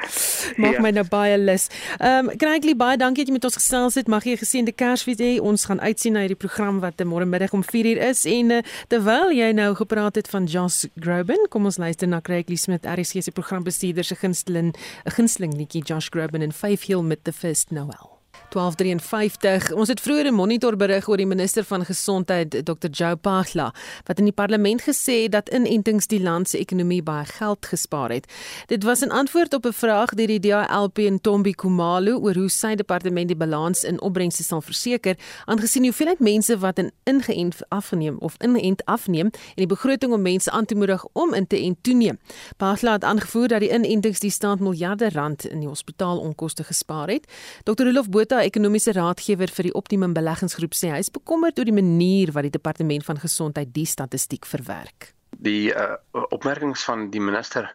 Speaker 1: Maak ja. my nou baie lus. Ehm um, Craigly baie dankie dat jy met ons gesels het. Mag jy 'n geseënde Kersfees hê. Ons gaan uitsien na hierdie program wat môre middag om 4uur is en uh, terwyl jy nou gepraat het van Josh Groban, kom ons luister na Craigly Smith, RSG se programbestuurder se gunsteling, 'n gunsteling liedjie Josh Groban en Faith Hill met the First Noel. 1253. Ons het vroeër 'n monitor berig oor die minister van gesondheid Dr. Joe Pagla wat in die parlement gesê het dat inentings die land se ekonomie baie geld gespaar het. Dit was 'n antwoord op 'n vraag deur die DALP en Tombi Kumalo oor hoe sy departement die balans in opbrengste sal verseker aangesien hoeveelheid mense wat in ingeënt afgeneem of ingeënt afneem en die begroting om mense aan te moedig om in te ent toeneem. Pagla het aangevoer dat die inentings die staat miljarde rand in die hospitaalonkoste gespaar het. Dr. Rolof Botha ekonomiese raadgewer vir die Optimum Beleggingsgroep sê hy is bekommerd oor die manier wat die departement van gesondheid die statistiek verwerk.
Speaker 17: Die uh, opmerkings van die minister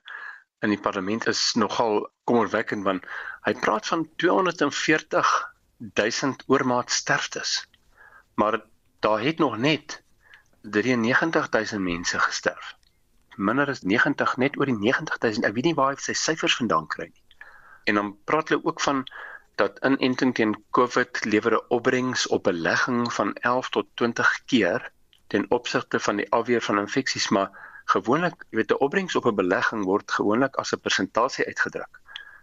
Speaker 17: in die parlement is nogal kommerwekkend want hy praat van 240 000 oormaat sterftes. Maar daar het nog net 93 000 mense gesterf. Minder as 90 net oor die 90 000. Ek weet nie waar hy sy syfers vandaan kry nie. En dan praat hulle ook van dat inenting teen COVID lewer 'n opbrengs op belegging van 11 tot 20 keer ten opsigte van die afweer van infeksies, maar gewoonlik, jy weet, 'n opbrengs op 'n belegging word gewoonlik as 'n persentasie uitgedruk.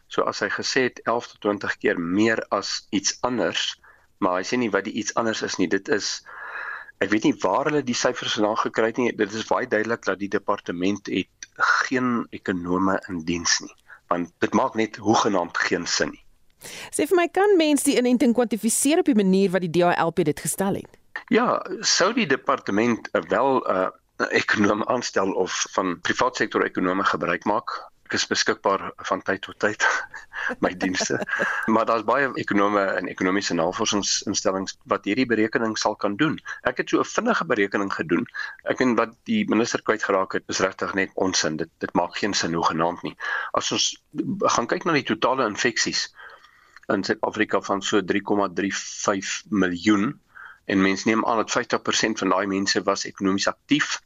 Speaker 17: So as hy gesê het 11 tot 20 keer meer as iets anders, maar hy sê nie wat die iets anders is nie. Dit is ek weet nie waar hulle die syfers vandaan gekry het nie. Dit is baie duidelik dat die departement het geen ekonome in diens nie, want dit maak net hoegenaamd geen sin nie.
Speaker 1: Sê vir my kan mens die inenting kwantifiseer op die manier wat die DHLP dit gestel het?
Speaker 17: Ja, sou die departement wel [LAUGHS] 'n uh, ekonom aanstel of van privaat sektor ekonome gebruik maak ek is beskikbaar van tyd tot tyd [LAUGHS] my dienste. Maar daar's baie ekonome en ekonomiese navorsingsinstellings wat hierdie berekening sal kan doen. Ek het so 'n vinnige berekening gedoen. Ek en wat die minister kwyt geraak het, is regtig net onsin. Dit dit maak geen sin hoegenaamd nie. As ons gaan kyk na die totale infeksies in Suid-Afrika van so 3,35 miljoen en mense neem aan dat 50% van daai mense was ekonomies aktief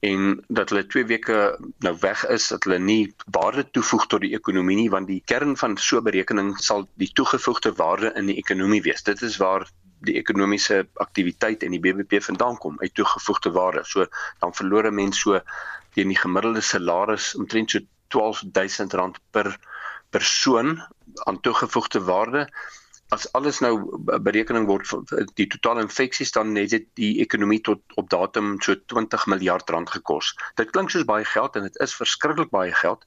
Speaker 17: en dat hulle 2 weke nou weg is dat hulle nie waarde toevoeg tot die ekonomie nie want die kern van so 'n berekening sal die toegevoegde waarde in die ekonomie wees. Dit is waar die ekonomiese aktiwiteit en die BBP vandaan kom uit toegevoegde waarde. So dan verloor 'n mens so teen die gemiddelde salaris omtrent so R12000 per persoon aan toegevoegde waarde as alles nou berekening word die totale infeksies dan net dit die ekonomie tot op datum so 20 miljard rand gekos. Dit klink soos baie geld en dit is verskriklik baie geld,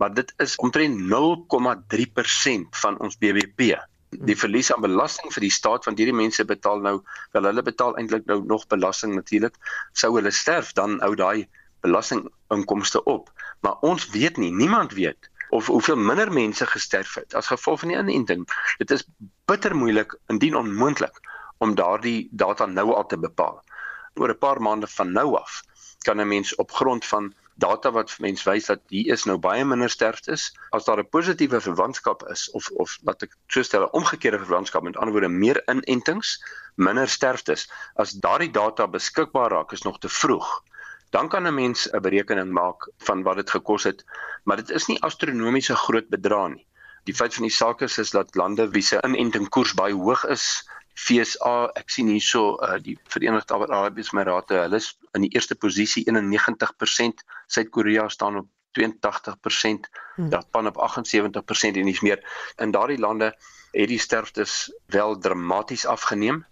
Speaker 17: maar dit is omtrent 0,3% van ons BBP. Die verlies aan belasting vir die staat want hierdie mense betaal nou wel hulle betaal eintlik nou nog belasting natuurlik. Sou hulle sterf dan ou daai belastinginkomste op. Maar ons weet nie, niemand weet of hoeveel minder mense gesterf het as gevolg van die inenting. Dit is bitter moeilik indien onmoontlik om daardie data nou al te bepaal. Oor 'n paar maande van nou af kan 'n mens op grond van data wat mense wys dat hier is nou baie minder sterftes as daar 'n positiewe verwantskap is of of wat ek so stel 'n omgekeerde verwantskap met ander woorde meer inentings minder sterftes as daardie data beskikbaar raak is nog te vroeg dan kan 'n mens 'n berekening maak van wat dit gekos het, maar dit is nie astronomiese groot bedrae nie. Die feit van die saak is is dat lande wie se inentingkoers baie hoog is, FSA, ek sien hierso uh, die Verenigde Arabiese Emirate, hulle is in die eerste posisie 91%, Suid-Korea staan op 82%, hmm. Japan op 78% en dis meer. In daardie lande het die sterftes wel dramaties afgeneem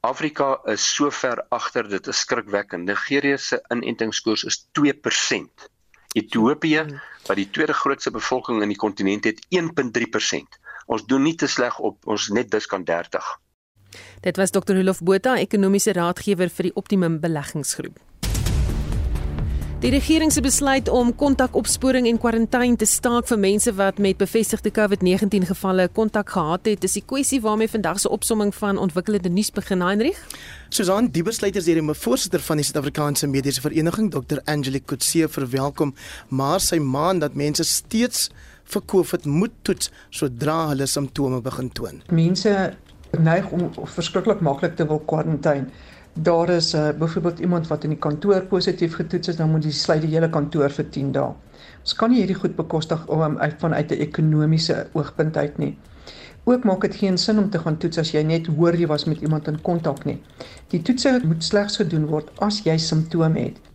Speaker 17: Afrika is so ver agter, dit is skrikwekkend. Nigerië se inentingskoers is 2%. Ethiopië, wat die tweede grootste bevolking in die kontinent het, 1.3%. Ons doen nie te sleg op, ons net diskant 30.
Speaker 1: Dit was Dr. Hulof Botha, ekonomiese raadgewer vir die Optimum Beleggingsgroep. Die regering se besluit om kontakopsporing en kwarantyne te staak vir mense wat met bevestigde COVID-19 gevalle kontak gehad het, is die kwessie waarmee vandag se opsomming van ontwikkelende nuus begin, Heinrich.
Speaker 18: Susan, die besluit is deur die voorsitter van die Suid-Afrikaanse Mediese Vereniging, Dr. Angelique Kutse, verwelkom, maar sy maan dat mense steeds vir COVID moet toets sodra hulle simptome begin toon.
Speaker 2: Mense neig om verskriklik maklik te wil kwarantyne daar is uh, byvoorbeeld iemand wat in die kantoor positief getoets is, dan moet jy sluit die hele kantoor vir 10 dae. Ons kan nie hierdie goed bekostig om uit vanuit 'n ekonomiese oogpunt uit nie. Ook maak dit geen sin om te gaan toets as jy net hoor jy was met iemand in kontak nie. Die toetse moet slegs gedoen word as jy simptome het.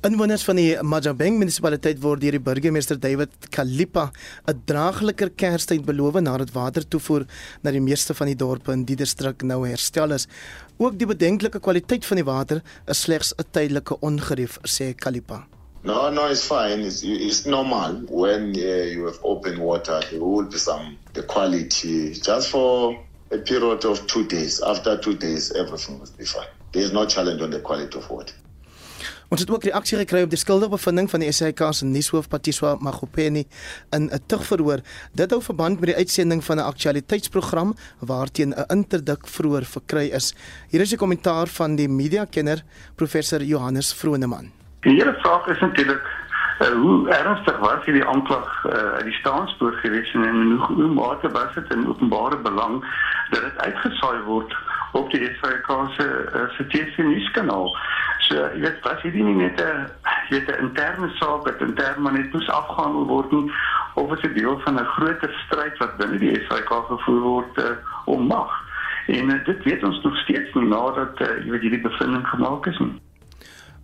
Speaker 18: Inwoners van die Majabeng munisipaliteit word deur die burgemeester David Kalipa 'n draagliker Kerstyd beloof nadat watertoevoer na die meeste van die dorpe in die distrik nou herstel is. Ook die bedenklike kwaliteit van die water is slegs 'n tydelike ongerief, sê Kalipa.
Speaker 4: No, no, it's fine. It's, it's normal when uh, you have open water. There will be some the quality just for a period of two days. After two days, everything will be fine. There is no challenge on the quality of water.
Speaker 18: Ons het ook reaksie gekry op die skuldige bevinding van die SAK se nuushoof Patiswa Magopeni in 'n tugverhoor. Dit hou verband met die uitsending van 'n aktualiteitsprogram waarteen 'n interdik vroeër verkry is. Hier is die kommentaar van die mediakenner professor Johannes Vroneman.
Speaker 3: Die hele vraag is natuurlik uh, hoe ernstig was hierdie aanklag uh, uit die staanspoor gewees en in hoe, hoe mate was dit in openbare belang dat dit uitgesaai word op die SAK se uh, se TV-nuuskanaal. So, jy weet, was hierdie nie net 'n weet 'n interne saak wat intern maar net moes afgehandel word nie of is dit deel van 'n groter stryd wat binne die SAK gevoer word uh, om mag? En uh, dit weet ons nog steeds nie nadat uh, jy weet hierdie bevinding gemaak is nie.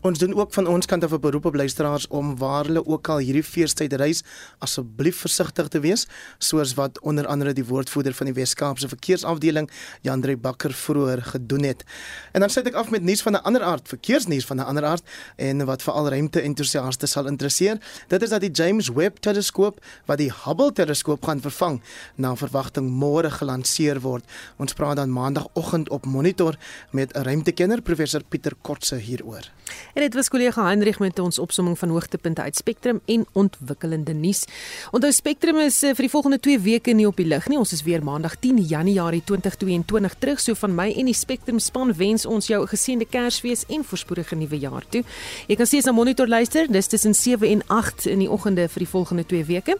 Speaker 18: Ons doen ook van ons kant af 'n beroep op luisteraars om waar hulle ook al hierdie feestyd reis, asseblief versigtig te wees, soos wat onder andere die woordvoerder van die Wes-Kaapse Verkeersafdeling, Jandre Bakker vroeër gedoen het. En dan sluit ek af met nuus van 'n ander aard, verkeersnuus van 'n ander aard en wat veral ruimte-entoesiaste sal interesseer. Dit is dat die James Webb teleskoop wat die Hubble teleskoop gaan vervang, na verwagting môre gelanseer word. Ons praat dan maandagooggend op Monitor met 'n ruimtekenner professor Pieter Kotse hieroor.
Speaker 1: En dit was kollega Hendrik met ons opsomming van hoogtepunte uit Spectrum en ontwikkelende nuus. Onthou Spectrum is eh, vir die volgende 2 weke nie op die lig nie. Ons is weer maandag 10 Januarie 2022 terug. So van my en die Spectrum span wens ons jou 'n geseënde Kersfees en voorspoedige nuwe jaar toe. Jy kan steeds na Monitor luister. Dis tussen 7 en 8 in die oggende vir die volgende 2 weke.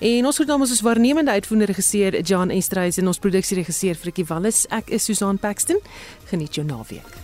Speaker 1: En ons groet namens ons waarnemende uitvoerende regisseur John Estreys en ons produksieregisseur Frikkie Wallis. Ek is Susan Paxton. Geniet jou naweek.